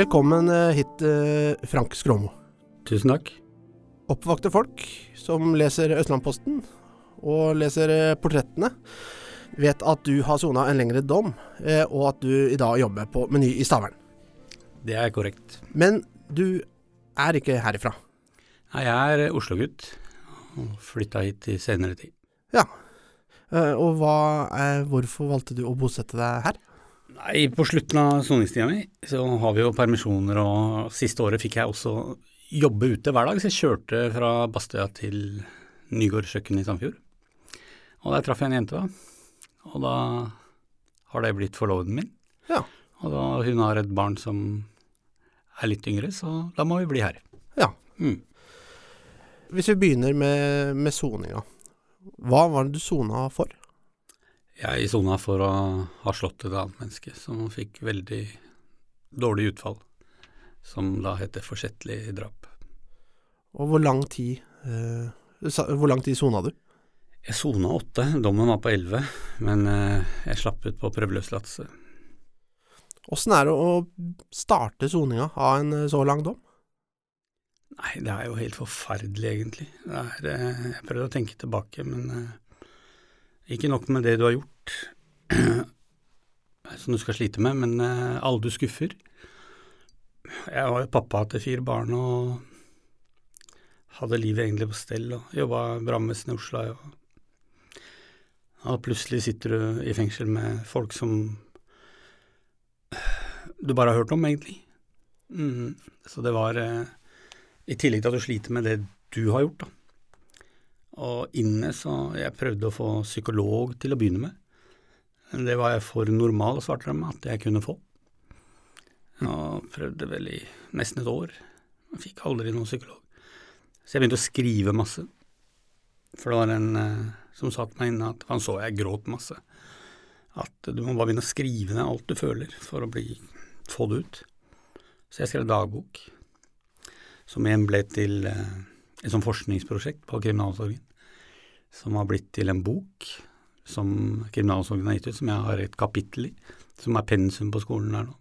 Velkommen eh, hit, eh, Frank Skråmo. Tusen takk. Oppvakte folk som leser Østlandposten og leser eh, portrettene, vet at du har sona en lengre dom, og at du i dag jobber på Meny i Stavern. Det er korrekt. Men du er ikke herifra. Nei, jeg er Oslo-gutt og flytta hit i senere tid. Ja. Og hva, hvorfor valgte du å bosette deg her? Nei, på slutten av soningstida mi så har vi jo permisjoner, og siste året fikk jeg også jobbe ute hver dag, så jeg kjørte fra Bastøya til Nygård kjøkken i Sandfjord. Og der traff jeg en jente, da. Og da har det blitt forloveden min. Ja. Og da hun har et barn som er litt yngre, så da må vi bli her. Ja. Mm. Hvis vi begynner med, med soninga. Hva var det du sona for? Jeg sona for å ha slått et annet menneske som fikk veldig dårlig utfall, som da heter forsettlig drap. Og hvor lang tid eh, Hvor lang tid sona du? Jeg sona åtte, dommen var på elleve, men eh, jeg slapp ut på prøveløslatelse. Åssen er det å starte soninga av en eh, så lang dom? Nei, det er jo helt forferdelig, egentlig. Er, eh, jeg prøvde å tenke tilbake, men eh, ikke nok med det du har gjort, som du skal slite med, men eh, alle du skuffer. Jeg var jo pappa til fire barn og hadde livet egentlig på stell og jobba bra med Oslo. Og, og plutselig sitter du i fengsel med folk som du bare har hørt om, egentlig. Mm, så det var eh, i tillegg til at du sliter med det du har gjort, da. Og inne så Jeg prøvde å få psykolog til å begynne med. Det var jeg for normal, svarte de at jeg kunne få. Og prøvde vel i nesten et år. Jeg fikk aldri noen psykolog. Så jeg begynte å skrive masse. For det var en eh, som satt meg inne at Han så jeg gråt masse. At du må bare begynne å skrive ned alt du føler for å bli, få det ut. Så jeg skrev dagbok som igjen ble til eh, et sånt forskningsprosjekt på kriminalomsorgen, som har blitt til en bok som kriminalomsorgen har gitt ut, som jeg har et kapittel i, som er pensum på skolen der nå.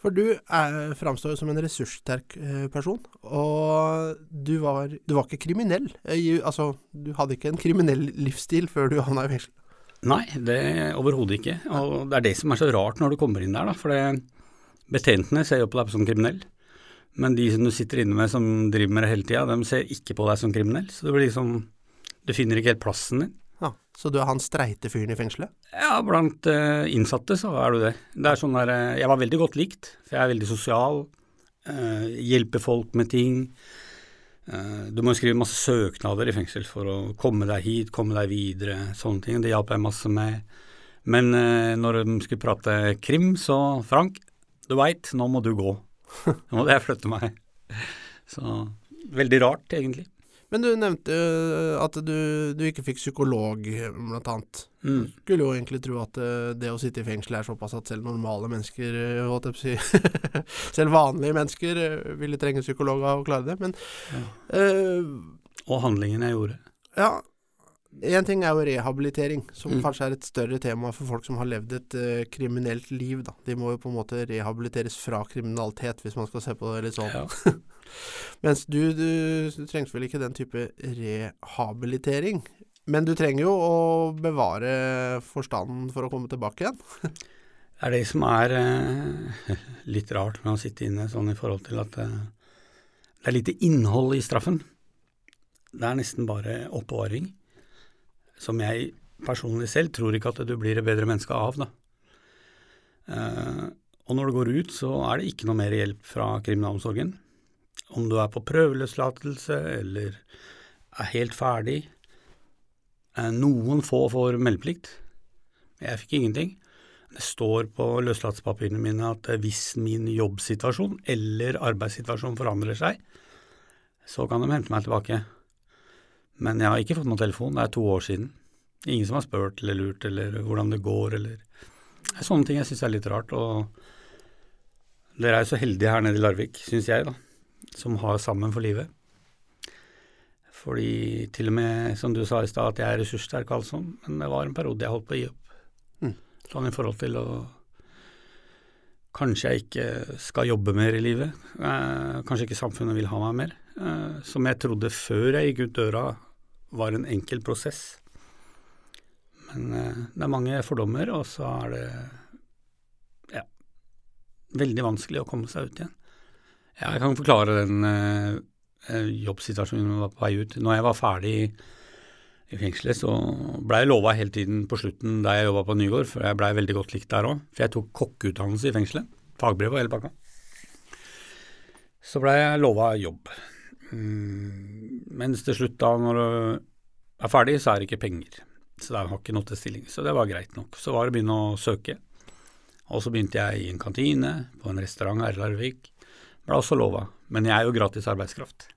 For du er, framstår jo som en ressurssterk eh, person, og du var, du var ikke kriminell. Eh, altså, du hadde ikke en kriminell livsstil før du havna i fengsel. Nei, det overhodet ikke, og det er det som er så rart når du kommer inn der, da, for det, betjentene ser jo på deg som kriminell. Men de som du sitter inne med som driver med det hele tida, de ser ikke på deg som kriminell. Så det blir liksom Du finner ikke helt plassen din. Ja, så du er han streite fyren i fengselet? Ja, blant uh, innsatte så er du det. Det er sånn der uh, Jeg var veldig godt likt, for jeg er veldig sosial. Uh, hjelper folk med ting. Du må jo skrive masse søknader i fengsel for å komme deg hit, komme deg videre, sånne ting. Det hjalp jeg masse med. Men når de skulle prate krim, så Frank, du veit, nå må du gå. Nå må jeg flytte meg. Så veldig rart, egentlig. Men du nevnte eh, at du, du ikke fikk psykolog, eh, blant annet. Mm. Skulle jo egentlig tro at eh, det å sitte i fengsel er såpass at selv normale mennesker, si, selv vanlige mennesker ville trenge psykolog av å klare det. Men Ja. uh, Og handlingen jeg gjorde. ja, én ting er jo rehabilitering, som Mm. kanskje er et større tema for folk som har levd et uh, kriminelt liv. Da. De må jo på en måte rehabiliteres fra kriminalitet, hvis man skal se på det litt sånn. Ja. Mens du, du, trengte vel ikke den type rehabilitering. Men du trenger jo å bevare forstanden for å komme tilbake igjen. Det er det som er eh, litt rart med å sitte inne sånn i forhold til at eh, det er lite innhold i straffen. Det er nesten bare oppbevaring, som jeg personlig selv tror ikke at du blir et bedre menneske av. da. Eh, og når du går ut, så er det ikke noe mer hjelp fra kriminalomsorgen. Om du er på prøveløslatelse eller er helt ferdig. Eh, noen få får meldeplikt. Jeg fikk ingenting. Det står på løslatelsespapirene mine at eh, hvis min jobbsituasjon eller arbeidssituasjon forandrer seg, så kan de hente meg tilbake. Men jeg har ikke fått noen telefon, det er to år siden. Ingen som har spurt eller lurt eller hvordan det går eller er sånne ting jeg syns er litt rart. Og dere er jo så heldige her nede i Larvik, syns jeg, da, som har Sammen for livet. Fordi til og med, som du sa i stad, at jeg er ressurssterk altså. men det var en periode jeg holdt på å gi opp. Mm. Sånn i forhold til å kanskje jeg ikke skal jobbe mer i livet. Eh, kanskje ikke samfunnet vil ha meg mer. Eh, som jeg trodde før jeg gikk ut døra var en enkel prosess. Men eh, det er mange fordommer, og så er det ja, veldig vanskelig å komme seg ut igjen. Jeg kan forklare den eh, eh jobbsituasjonen jeg var på vei ut. Når jeg var ferdig i fengselet, så blei jeg lova hele tiden på slutten da jeg jobba på Nygård, for jeg blei veldig godt likt der òg, for jeg tok kokkeutdannelse i fengselet. Fagbrev og hele pakka. Så blei jeg lova jobb. Mm, mens til slutt, da, når du er ferdig, så er det ikke penger. Så det har ikke noe til stilling. Så det var greit nok. Så var det å begynne å søke. Og så begynte jeg i en kantine, på en restaurant her i Larvik. Ble også lova. Men jeg er jo gratis arbeidskraft.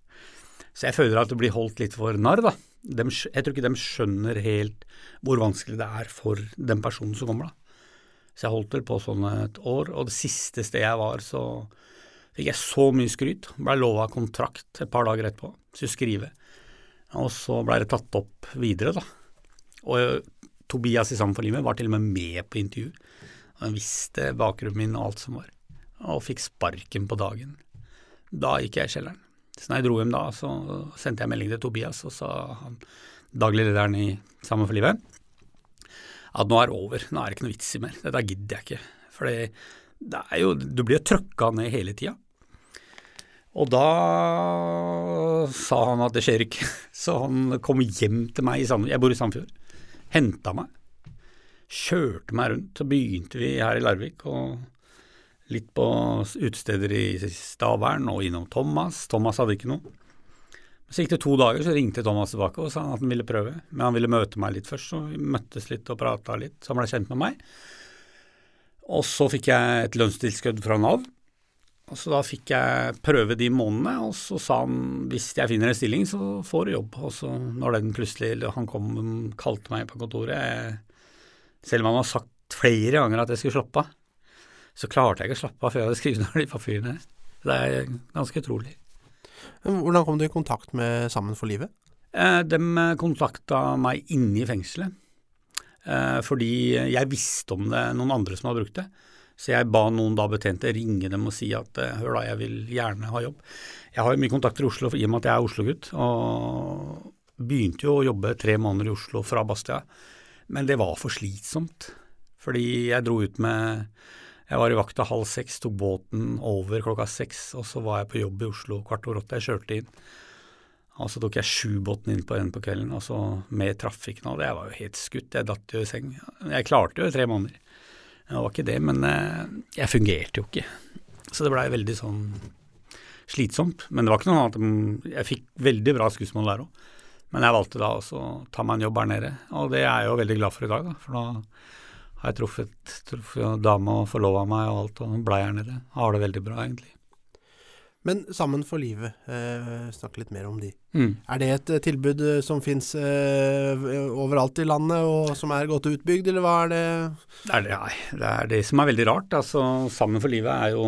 Så jeg føler at det blir holdt litt for narr, da. De, jeg tror ikke de skjønner helt hvor vanskelig det er for den personen som kommer, da. Så jeg holdt vel på sånn et år, og det siste stedet jeg var, så fikk jeg så mye skryt. Blei lova kontrakt et par dager etterpå, skulle skrive. Og så blei det tatt opp videre, da. Og Tobias i Sammen for livet var til og med med på intervju. Han visste bakgrunnen min og alt som var, og fikk sparken på dagen. Da gikk jeg i kjelleren. Så når jeg dro hjem da, så sendte jeg melding til Tobias, og sa han daglig lederen i Sammen for livet at nå er det over, nå er det ikke noe vits i mer. Dette gidder jeg ikke. For det er jo, du blir jo trøkka ned hele tida. Og da sa han at det skjer ikke, så han kom hjem til meg i Sandefjord. Jeg bor i Sandefjord. Henta meg. Kjørte meg rundt. Så begynte vi her i Larvik. og litt på utesteder i Stavern og innom Thomas. Thomas hadde ikke noe. Så gikk det to dager, så ringte Thomas tilbake og sa at han ville prøve. Men han ville møte meg litt først, så vi møttes litt og prata litt. Så han ble kjent med meg. Og så fikk jeg et lønnstilskudd fra Nav. Og Så da fikk jeg prøve de månedene, og så sa han hvis jeg finner en stilling, så får du jobb. Og så når den plutselig Han kom kalte meg på kontoret, selv om han har sagt flere ganger at jeg skulle slappe av, så klarte jeg ikke å slappe av før jeg hadde skrevet ned de papirene. Det er ganske utrolig. Hvordan kom du i kontakt med Sammen for livet? Eh, de kontakta meg inne i fengselet. Eh, fordi jeg visste om det noen andre som hadde brukt det. Så jeg ba noen da betjente ringe dem og si at eh, hør da, jeg vil gjerne ha jobb. Jeg har jo mye kontakter i Oslo i og med at jeg er Oslo-gutt, og begynte jo å jobbe tre måneder i Oslo fra Bastia. Men det var for slitsomt, fordi jeg dro ut med jeg var i vakta halv seks, tok båten over klokka seks, og så var jeg på jobb i Oslo kvart over åtte. Jeg kjørte inn. Og så tok jeg sjubåten inn på en på kvelden, og så med trafikken og det. Jeg var jo helt skutt, jeg datt jo i seng. Jeg klarte jo tre måneder. Det var ikke det, men eh, jeg fungerte jo ikke. Så det blei veldig sånn slitsomt. Men det var ikke noe annet jeg fikk veldig bra skussmål der òg. Men jeg valgte da også å ta meg en jobb her nede, og det er jeg jo veldig glad for i dag, da. For da har jeg truffet, truffet dame og forlova meg og alt, og blei her nede. Har det veldig bra, egentlig. Men Sammen for livet, eh, snakk litt mer om de. Mm. Er det et eh, tilbud eh, som fins eh, overalt i landet, og som er godt utbygd, eller hva er det? Det er det, nei, det er det som er veldig rart. Altså, Sammen for livet er jo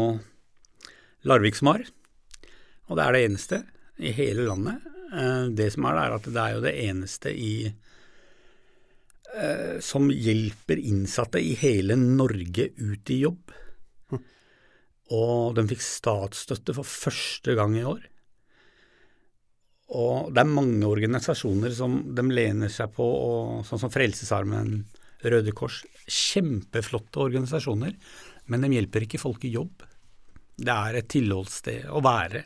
Larvik som har, og det er det eneste i hele landet. Eh, det som er det, er at det er jo det eneste i eh, som hjelper innsatte i hele Norge ut i jobb. Hm. Og de fikk statsstøtte for første gang i år. Og det er mange organisasjoner som de lener seg på, og, sånn som Frelsesarmen, Røde Kors. Kjempeflotte organisasjoner, men de hjelper ikke folk i jobb. Det er et tilholdssted å være.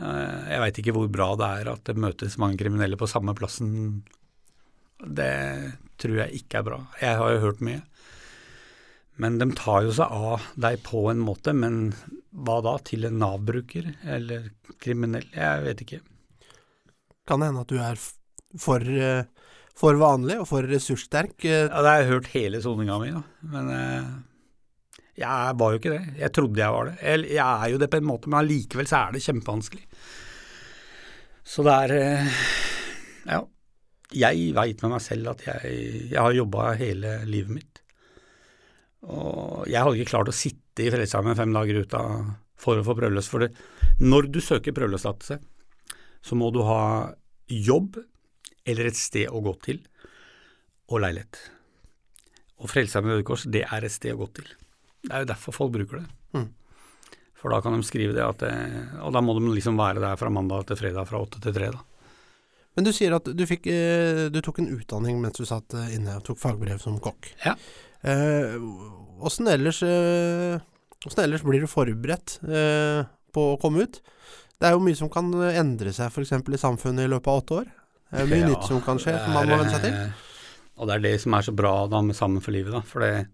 Eh, jeg veit ikke hvor bra det er at det møtes mange kriminelle på samme plassen det tror jeg ikke er bra. Jeg har jo hørt mye. Men de tar jo seg av deg på en måte, men hva da? Til en Nav-bruker eller kriminell? Jeg vet ikke. Kan det hende at du er for, eh, for vanlig og for ressurssterk? Ja, Det har jeg hørt hele soninga mi, da. Men eh, jeg var jo ikke det. Jeg trodde jeg var det. Jeg er jo det på en måte, men allikevel så er det kjempevanskelig. Så det er eh, Ja jeg veit med meg selv at jeg, jeg har jobba hele livet mitt. Og jeg hadde ikke klart å sitte i Frelsesarmeen fem dager ut av for å få prøveløs. For det. når du søker prøveløslatelse, så må du ha jobb eller et sted å gå til, og leilighet. Og Frelsesarmeen Røde Kors, det er et sted å gå til. Det er jo derfor folk bruker det. Mm. For da kan de skrive det at det, Og da må de liksom være der fra mandag til fredag fra åtte til tre, da. Men du sier at du, fikk, eh, du tok en utdanning mens du satt eh, inne og tok fagbrev som kokk. Ja. Eh, ellers, eh, hvordan ellers blir du forberedt eh, på å komme ut? Det er jo mye som kan endre seg f.eks. i samfunnet i løpet av åtte år. Det er mye Ja, nytt som kan skje, som man må venne seg til. eh, Og det er det som er så bra da med Sammen for livet, da. For det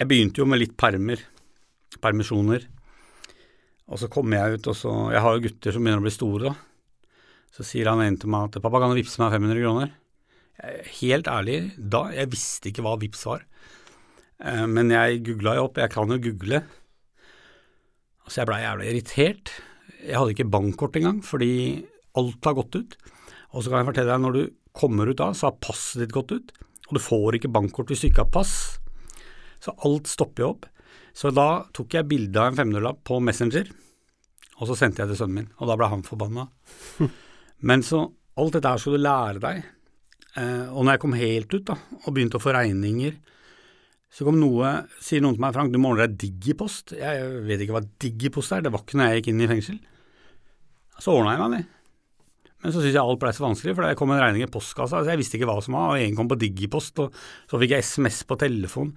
Jeg begynte jo med litt permer, permisjoner. Og så kommer jeg ut, og så Jeg har jo gutter som begynner å bli store, da. Så sier han en til meg at 'pappa, kan du vippse meg 500 kroner?' Helt ærlig, da Jeg visste ikke hva vips var. Eh, Men jeg googla jo opp, jeg kan jo google. Så jeg blei jævlig irritert. Jeg hadde ikke bankkort engang, fordi alt har gått ut. Og så kan jeg fortelle deg, når du kommer ut da, så har passet ditt gått ut, og du får ikke bankkort hvis du ikke har pass. Så alt stopper jo opp. Så da tok jeg bilde av en 500-lapp på Messenger, og så sendte jeg til sønnen min, og da ble han forbanna. Men så alt dette her skal du lære deg. Eh, og når jeg kom helt ut da, og begynte å få regninger, så kom noe, sier noen til meg, Frank, du må ordne deg digipost. Jeg vet ikke hva digipost er, det var ikke når jeg gikk inn i fengsel. Så ordna jeg meg det. Men så syntes jeg alt ble så vanskelig, for det kom en regning i postkassa, så jeg visste ikke hva som var, og en kom på digipost, og så fikk jeg SMS på telefon.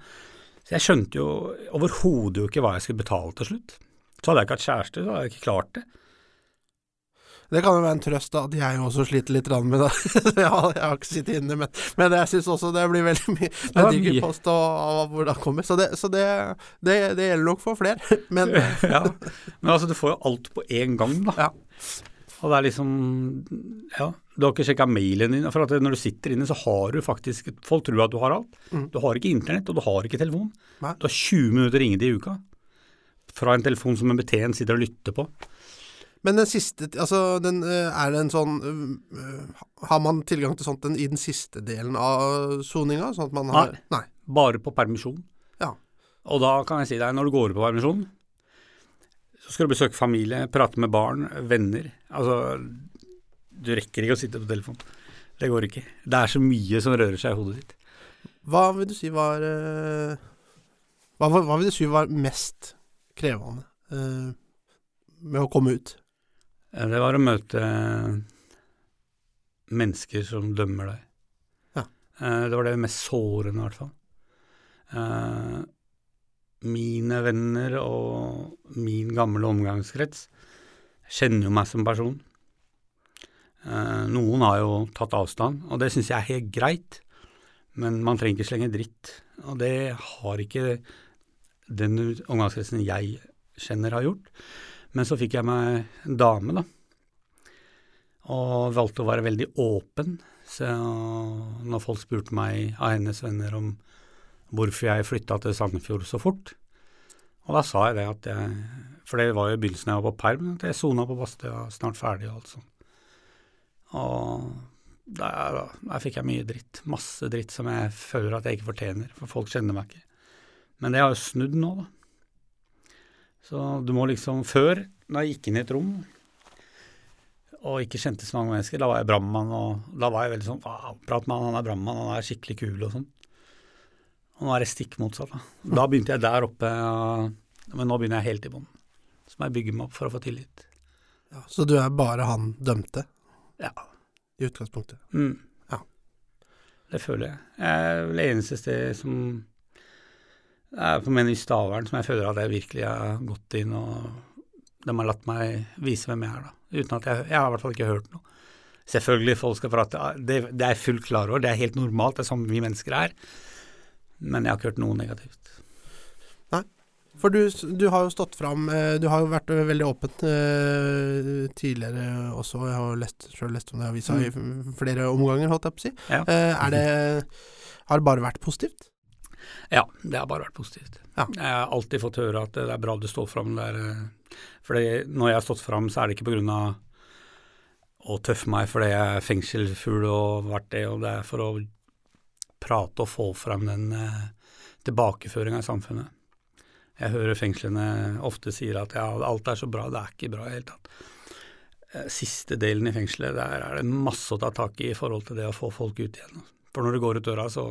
Så jeg skjønte jo overhodet jo ikke hva jeg skulle betale til slutt. Så hadde jeg ikke hatt kjæreste, så hadde jeg ikke klart det. Det kan jo være en trøst at jeg også sliter litt med det. jeg, har, jeg har ikke sittet inne, men, men jeg syns også det blir veldig mye Det med post av hvor det kommer. Så, det, så det, det, det gjelder nok for flere. Men ja. Men altså, du får jo alt på én gang, da. Ja. Og det er liksom Ja, du har ikke sjekka mailen din. For at når du sitter inne, så har du faktisk Folk tror at du har alt. Mm. Du har ikke internett, og du har ikke telefon. Nei. Du har 20 minutter ringetid i uka. Fra en telefon som en betjent sitter og lytter på. Men den siste Altså, den, eh, er det en sånn eh, Har man tilgang til sånt den, i den siste delen av soninga? Sånn at man har Nei. Bare på permisjon. Ja. Og da kan jeg si deg, når du går ut på permisjon, så skal du besøke familie, prate med barn, venner. Altså, du rekker ikke å sitte på telefon. Det går ikke. Det er så mye som rører seg i hodet ditt. Hva vil du si var eh, hva, hva, hva vil du si var mest krevende uh, med å komme ut? Eh, Det var å møte mennesker som dømmer deg. Ja. Eh, Det var det mest sårende, i hvert fall. Eh, Mine venner og min gamle omgangskrets kjenner jo meg som person. Eh, Noen har jo tatt avstand, og det syns jeg er helt greit, men man trenger ikke slenge dritt. Og det har ikke den omgangskretsen jeg kjenner, har gjort. Men så fikk jeg meg en dame, da. Og valgte å være veldig åpen. Så når folk spurte meg av hennes venner om hvorfor jeg flytta til Sandefjord så fort, og da sa jeg det at jeg For det var jo i begynnelsen jeg var på perm, at jeg sona på Bastøya, snart ferdig og alt sånt. Og der, der fikk jeg mye dritt. Masse dritt som jeg føler at jeg ikke fortjener, for folk kjenner meg ikke. Men det har jo snudd nå, da. Så du må liksom Før, da jeg gikk inn i et rom og ikke kjente så mange mennesker, da var jeg brannmann, og da var jeg veldig sånn wow, Prat med han, han er brannmann, han er skikkelig kul og sånn. Og nå er det stikk motsatt. Da Da begynte jeg der oppe, men nå begynner jeg helt i bånn. Så må jeg bygge meg opp for å få tillit. Ja, så du er bare han dømte, Ja. i utgangspunktet? Mm. Ja. Det føler jeg. Jeg er det eneste sted som det er på Menny Stavern som jeg føler at jeg virkelig har gått inn og de har latt meg vise hvem jeg er, da. Uten at jeg Jeg har i hvert fall ikke hørt noe. Selvfølgelig, folk skal prate Det, det er jeg fullt klar over, det er helt normalt, det er sånn vi mennesker er. Men jeg har ikke hørt noe negativt. For du, du har jo stått fram eh, Du har jo vært eh, veldig åpen eh, tidligere også. Jeg har lest, selv lest om det i avisa i flere omganger, holdt jeg på å si. Ja. Er det Har det bare vært positivt? Ja, det har bare vært positivt. Ja. Jeg har alltid fått høre at det er bra du står fram. der. er, eh, når jeg har stått fram, så er det ikke av å tøffe meg fordi jeg er fengselsfugl og vært det, og det er for å prate og få fram den eh, tilbakeføringa i samfunnet. Jeg hører fengslene ofte sier at ja, alt er så bra, det er ikke bra i det hele tatt. Eh, Siste delen i fengselet, der er det masse å ta tak i i forhold til det å få folk ut igjen. For når du går ut døra, så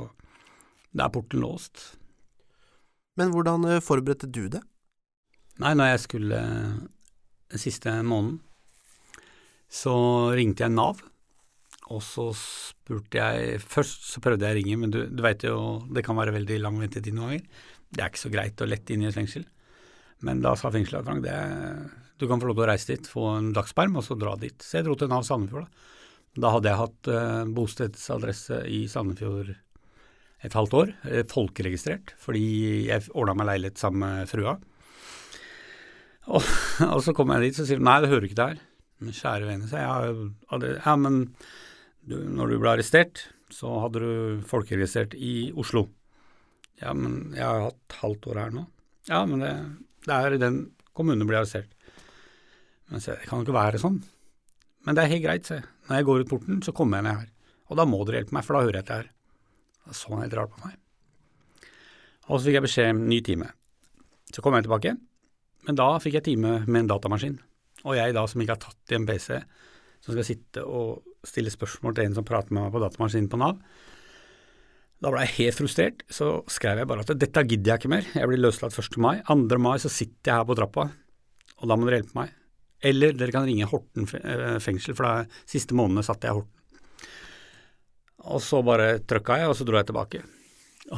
det er porten låst. Men hvordan eh, forberedte du det? Nei, når jeg skulle eh, den siste måneden, så ringte jeg Nav. Og så spurte jeg Først så prøvde jeg å ringe, men du, du veit jo det kan være veldig lang ventetid noen ganger. Det er ikke så greit å lette inn i et fengsel. Men da sa fengselet at Frank, det, du kan få lov til å reise dit, få en dagsperm og så dra dit. Så jeg dro til Nav Sandefjord. Da Da hadde jeg hatt uh, bostedsadresse i Sandefjord et halvt år, eh, folkeregistrert, fordi jeg ordna meg leilighet sammen med frua. Og, og, så kommer jeg dit, så sier de nei, det hører ikke det her. Men kjære vene, sa jeg. Ja, men du, når du ble arrestert, så hadde du folkeregistrert i Oslo. Ja, men jeg har hatt halvt år her nå. Ja, men det, det er i den kommunen du blir arrestert. Men så, det kan jo ikke være sånn. Men det er helt greit, se. Når jeg går ut porten, så kommer jeg ned her. Og da må dere hjelpe meg, for da hører jeg til her. Da så han helt rart på meg. Og så fikk jeg beskjed om ny time. Så kom jeg tilbake, men da fikk jeg time med en datamaskin. Og jeg da som ikke har tatt i en PC, som skal sitte og stille spørsmål til en som prater med meg på datamaskinen på Nav, da ble jeg helt frustrert. Så skrev jeg bare at dette gidder jeg ikke mer, jeg blir løslatt 1. mai. 2. mai så sitter jeg her på trappa, og da må dere hjelpe meg. Eller dere kan ringe Horten eh, fengsel, for da siste månedene satt jeg i Horten. Og så bare trykka jeg, og så dro jeg tilbake.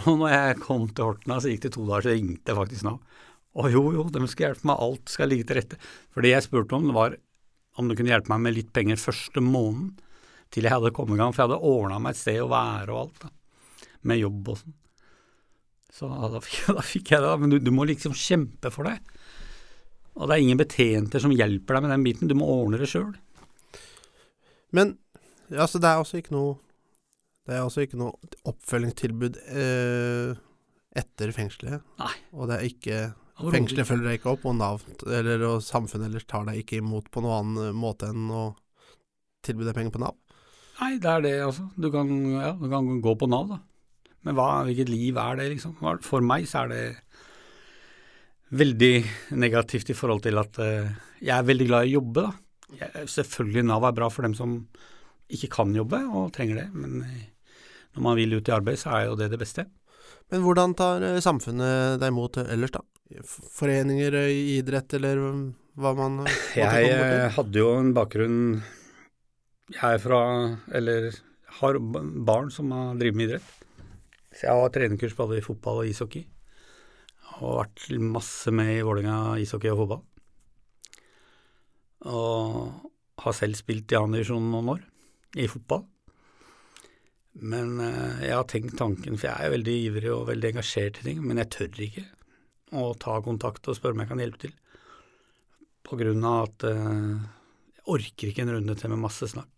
Og når jeg kom til Horten, så gikk det to dager, så ringte jeg faktisk Nav. Å jo, jo, de skal hjelpe meg, alt skal ligge til rette. For det jeg spurte om, var om du kunne hjelpe meg med litt penger første måneden til jeg hadde kommet i gang, for jeg hadde ordna meg et sted å være og alt, da. Med jobb og sånn. Så da fikk, jeg, da fikk jeg det, men du, du, må liksom kjempe for det. Og det er ingen betjenter som hjelper deg med den biten, du må ordne det sjøl. Men altså, det er altså ikke noe Det er altså ikke noe oppfølgingstilbud eh, etter fengselet. Nei. Og det er ikke Fengselet følger deg ikke opp, og Nav eller og samfunnet ellers tar deg ikke imot på noen annen måte enn å tilby deg penger på Nav? Nei, det er det, altså. Du kan, ja, du kan gå på Nav, da. Men hva, hvilket liv er det, liksom? For meg så er det veldig negativt i forhold til at uh, jeg er veldig glad i å jobbe, da. Jeg, selvfølgelig Nav er bra for dem som ikke kan jobbe og trenger det, men uh, når man vil ut i arbeid, så er jo det det beste. Men hvordan tar eh, samfunnet deg imot ellers, da? Foreninger, idrett, eller hva man Jeg hadde jo en bakgrunn Jeg er fra Eller har barn som har drevet med idrett. Så jeg har trenerkurs både i fotball og ishockey. Og vært masse med i Vålerenga ishockey og fotball. Og har selv spilt i annen divisjon noen år, i fotball. Men eh, jeg har tenkt tanken, for jeg er veldig ivrig og veldig engasjert i ting, men jeg tør ikke å ta kontakt og spørre om jeg kan hjelpe til. På grunn av at eh, jeg orker ikke en runde til med masse snakk.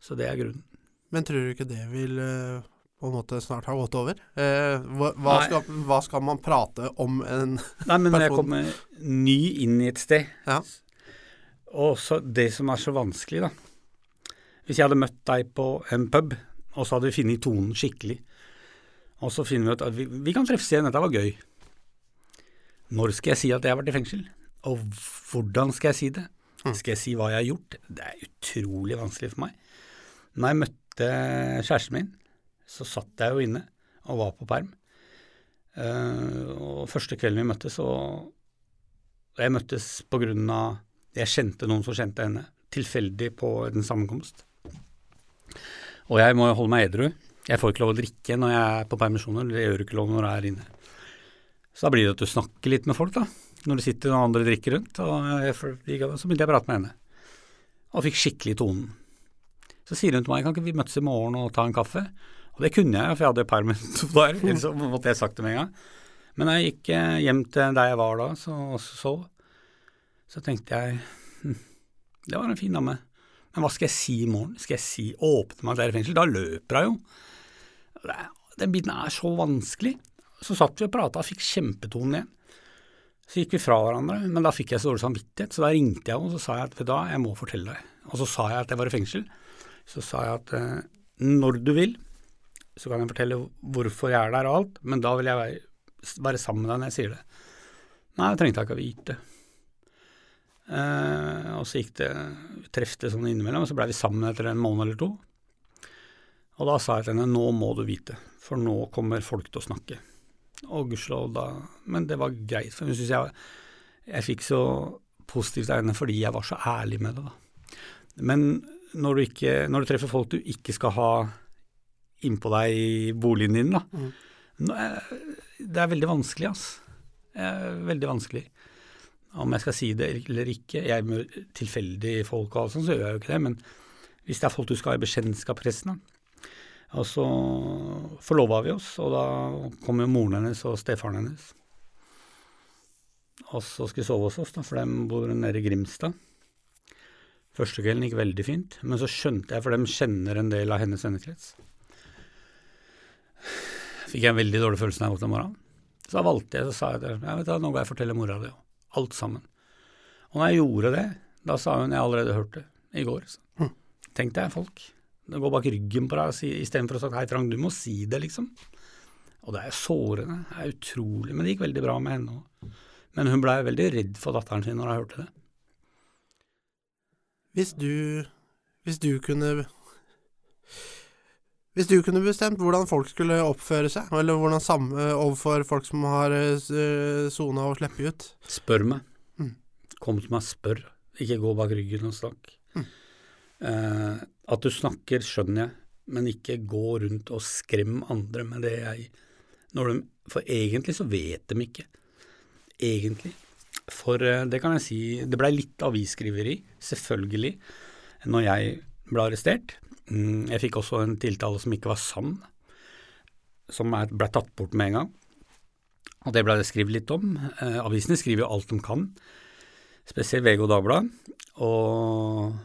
Så det er grunnen. Men tror du ikke det vil eh, på en måte snart ha gått over? Eh, hva, skal, hva, skal, man prate om en Nei, men når jeg kommer ny inn i et sted, ja. og så det som er så vanskelig, da Hvis jeg hadde møtt deg på en pub og så hadde vi funnet tonen skikkelig. Og så finner vi ut at vi, vi kan treffes igjen, dette var gøy. Når skal jeg si at jeg har vært i fengsel? Og hvordan skal jeg si det? Mm. Skal jeg si hva jeg har gjort? Det er utrolig vanskelig for meg. Når jeg møtte kjæresten min, så satt jeg jo inne og var på perm. Uh, og første kvelden vi møttes, så Jeg møttes på grunn av Jeg kjente noen som kjente henne, tilfeldig på en sammenkomst. Og jeg må jo holde meg edru. Jeg får ikke lov å drikke når jeg er på permisjoner, det gjør ikke lov når jeg er inne. Så da blir det at du snakker litt med folk, da. Når det sitter noen andre drikker rundt. Og jeg, så begynte jeg å prate med henne. Og fikk skikkelig tonen. Så sier hun til meg kan ikke vi møtes i morgen og ta en kaffe? Og det kunne jeg, for jeg hadde permen to dager, ellers så måtte jeg sagt det med en gang. Men jeg gikk hjem til der jeg var da, så, så, så tenkte jeg hm, det var en fin dame. Men hva skal jeg si i morgen? Skal jeg si åpne meg der i fengsel? Da løper hun jo. Den biten er så vanskelig. Så satt vi og prata og fikk kjempetonen igjen. Så gikk vi fra hverandre, men da fikk jeg så dårlig samvittighet, så da ringte jeg og så sa jeg at vet jeg må fortelle deg. Og så sa jeg at jeg var i fengsel. Så sa jeg at eh, når du vil, så kan jeg fortelle hvorfor jeg er der og alt, men da vil jeg være, være sammen med deg når jeg sier det. Nei, jeg trengte ikke å vite. Eh, og så gikk det trefte sånn innimellom, og så blei vi sammen etter en måned eller to. Og da sa jeg til henne nå må du vite, for nå kommer folk til å snakke. Og gudskjelov da Men det var greit, for hun syns jeg Jeg fikk så positivt av henne fordi jeg var så ærlig med det, da. Men når du, ikke, når du treffer folk du ikke skal ha innpå deg i boligen din, da Mm. er- Det er veldig vanskelig, altså. Veldig vanskelig. Om jeg skal si det eller ikke. Jeg med tilfeldige folk og alt sånt, så gjør jeg jo ikke det. Men hvis det er folk du skal ha i bekjentskap resten av, Og så forlova vi oss, og da kom jo moren hennes og stefaren hennes. Og så skulle vi sove hos oss, da, for de bor nede i Grimstad. Første kvelden gikk veldig fint, men så skjønte jeg, for de kjenner en del av hennes vennekrets Fikk jeg en veldig dårlig følelse da jeg våkna om morgenen. Så da valgte jeg, så sa jeg til ja, vet du, nå går jeg og forteller mora di alt sammen. Og når jeg gjorde det, da sa hun jeg allerede hørt det i går. Så. Hm. Tenk deg folk. Det går bak ryggen på deg istedenfor å si hei Trang, du må si det, liksom. Og det er sårende. Det er utrolig. Men det gikk veldig bra med henne òg. Men hun blei veldig redd for datteren sin når hun hørte det. Hvis du Hvis du kunne Hvis du kunne bestemt hvordan folk skulle oppføre seg, eller hvordan sam overfor folk som har sona og slipper ut Spør meg. Mm. Kom til meg, spør. Ikke gå bak ryggen og snakk. Mm. Eh, at du snakker, skjønner jeg, men ikke gå rundt og skrem andre med det jeg når de, For egentlig så vet de ikke. Egentlig. For eh, det kan jeg si, det blei litt avisskriveri, selvfølgelig, når jeg ble arrestert. Mm, Jeg fikk også en tiltale som ikke var sann, som ble tatt bort med en gang. Og det ble det skrevet litt om. Eh, avisene skriver jo alt de kan, spesielt VG og Dagbladet. Og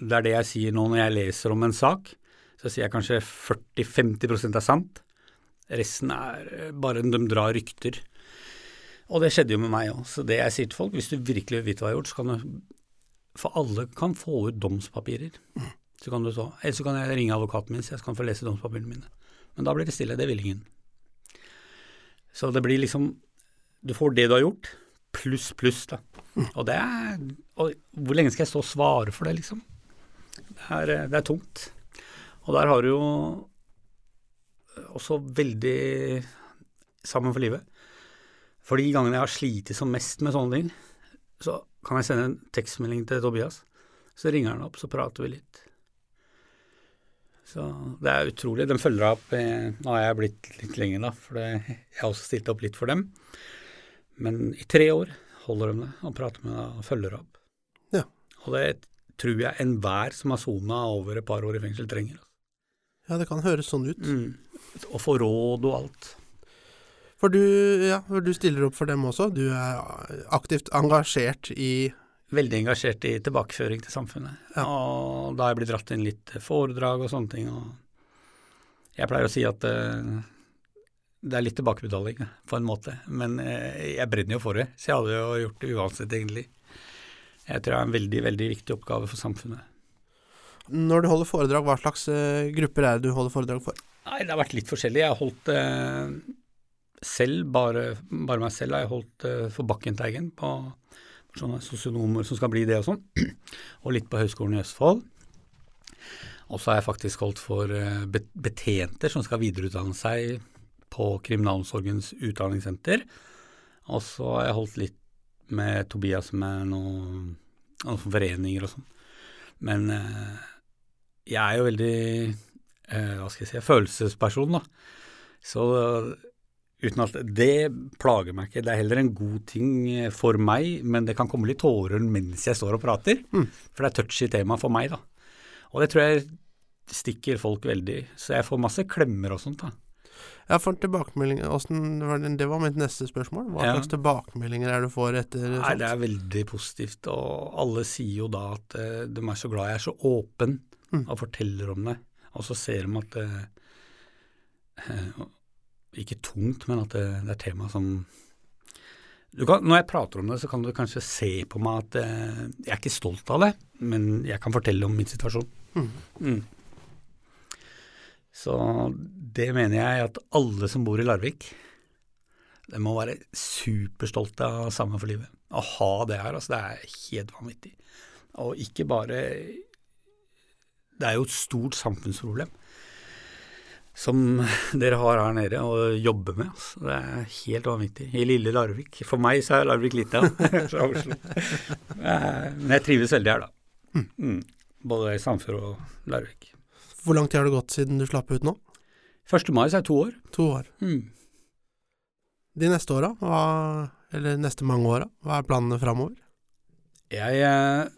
det er det jeg sier nå når jeg leser om en sak. Så sier jeg kanskje 40-50% er sant. Resten er eh, bare de drar rykter. Og det skjedde jo med meg òg. Så det jeg sier til folk, hvis du virkelig vil vite hva jeg har gjort, så kan du For alle kan få ut domspapirer. Så kan du så, Eller så kan jeg ringe advokaten min så jeg kan få lese domspapirene mine. Men da blir det stille. Det vil ingen. Så det blir liksom Du får det du har gjort, pluss, pluss, da. Og det er Og hvor lenge skal jeg stå og svare for det, liksom? Det er, det er tungt. Og der har du jo også veldig sammen for livet. For de gangene jeg har slitt som mest med sånne ting, så kan jeg sende en tekstmelding til Tobias. Så ringer han opp, så prater vi litt. Så det er utrolig. De følger opp Nå har jeg blitt litt lenger, da, for jeg har også stilt opp litt for dem. Men i tre år holder de det og prater med deg og følger opp. Ja. Og det tror jeg enhver som har sona over et par år i fengsel, trenger. Ja, det kan høres sånn ut. Mm. Å få råd og alt. For du, ja, for du stiller opp for dem også. Du er aktivt engasjert i Veldig engasjert i tilbakeføring til samfunnet. Ja. Og da har jeg blitt dratt inn litt foredrag og sånne ting. Og jeg pleier å si at uh, det er litt tilbakebetaling, på en måte. Men eh, jeg brenner jo for det, så jeg hadde jo gjort det uansett, egentlig. Jeg tror det er en veldig, veldig viktig oppgave for samfunnet. Når du holder foredrag, hva slags eh, grupper er det du holder foredrag for? Nei, det har vært litt forskjellig. Jeg har holdt selv, bare, bare meg selv, har jeg holdt for Bakkenteigen på sånne sosionomer som skal bli det og sånn, og litt på Høgskolen i Østfold. Og så har jeg faktisk holdt for eh, betjenter som skal videreutdanne seg på Kriminalomsorgens utdanningssenter. Og så har jeg holdt litt med Tobias med noen, noen foreninger og sånn. Men eh, jeg er jo veldig eh, hva skal jeg si, følelsesperson, da. Så uten at det plager meg ikke. Det er heller en god ting eh, for meg, men det kan komme litt tårer mens jeg står og prater. Mm. For det er touchy tema for meg, da. Og det tror jeg stikker folk veldig. Så jeg får masse klemmer og sånt, da. Ja, for tilbakemeldinger det, det var mitt neste spørsmål. Hva Ja. slags tilbakemeldinger er det du får etter sånt? Nei, det er veldig positivt, og alle sier jo da at uh, de er så glad jeg er så åpen Mm. og forteller om det. Og så ser de at uh, eh, Ikke tungt, men at det, det er tema som du kan, Når jeg prater om det, så kan du kanskje se på meg at eh, jeg er ikke stolt av det, men jeg kan fortelle om min situasjon. Mm. Mm. Så det mener jeg at alle som bor i Larvik, de må være superstolte av Sammen for livet. Å ha det her, altså, det er helt vanvittig. Og ikke bare Det er jo et stort samfunnsproblem. Som dere har her nede og jobber med. Altså. Det er helt vanvittig. I lille Larvik. For meg så er Larvik lite, fra Oslo. Men jeg trives veldig her, da. Mm. Både i Sandfjord og Larvik. Hvor lang tid har det gått siden du slapp ut nå? 1. mai så er det to år. To år. Mm. De neste åra, eller neste mange åra, hva er planene framover? Jeg eh,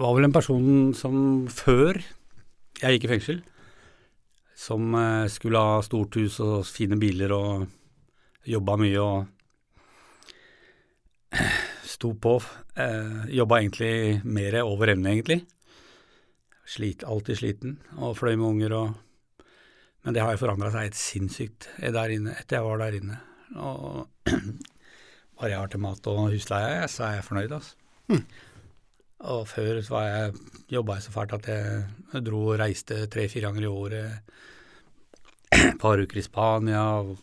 var vel en person som før jeg gikk i fengsel, som eh, skulle ha stort hus og fine biler og jobba mye og sto på. Eh, jobba egentlig mer over evne, egentlig. Slit, alltid sliten og fløy med unger og Men det har jo forandra seg helt sinnssykt der inne, etter jeg var der inne. Og bare jeg har til mat og husleie, så er jeg fornøyd, altså. Og før så var jeg, jobba jeg så fælt at jeg dro og reiste tre-fire ganger i året. Et par uker i Spania. og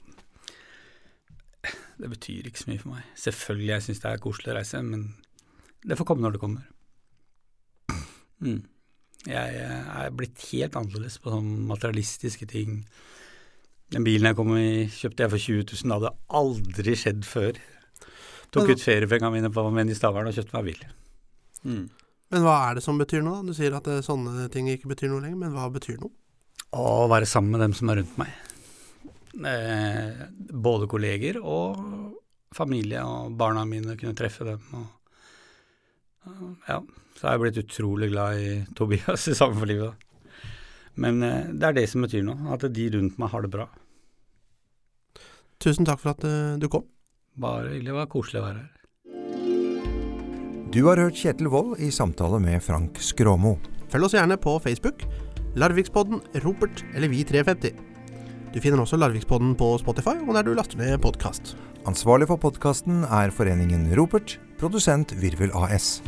Det betyr ikke så mye for meg. Selvfølgelig jeg syns det er koselig å reise, men det får komme når det kommer. Mm. Jeg er blitt helt annerledes på sånne materialistiske ting. Den bilen jeg kom i, kjøpte jeg for 20 000. Det hadde aldri skjedd før. Tok Men- ut feriepengene mine på Menn i Stavern og kjøpte meg bil. Mm. Men hva er det som betyr noe? da? Du sier at eh, sånne ting ikke betyr noe lenger, men hva betyr noe? Å være sammen med dem som er rundt meg. Eh, både kolleger og familie og barna mine, kunne treffe dem. Og, og, ja, så er jeg blitt utrolig glad i Tobias i samfunnslivet. Men eh, det er det som betyr noe, at de rundt meg har det bra. Tusen takk for at eh, du kom. Bare hyggelig, det var koselig å være her. Du har hørt Kjetil Wold i samtale med Frank Skråmo. Følg oss gjerne på Facebook, Larvikspodden, Ropert eller Vi350. Du finner også Larvikspodden på Spotify og der du laster ned podkast. Ansvarlig for podkasten er foreningen Ropert, produsent Virvel AS.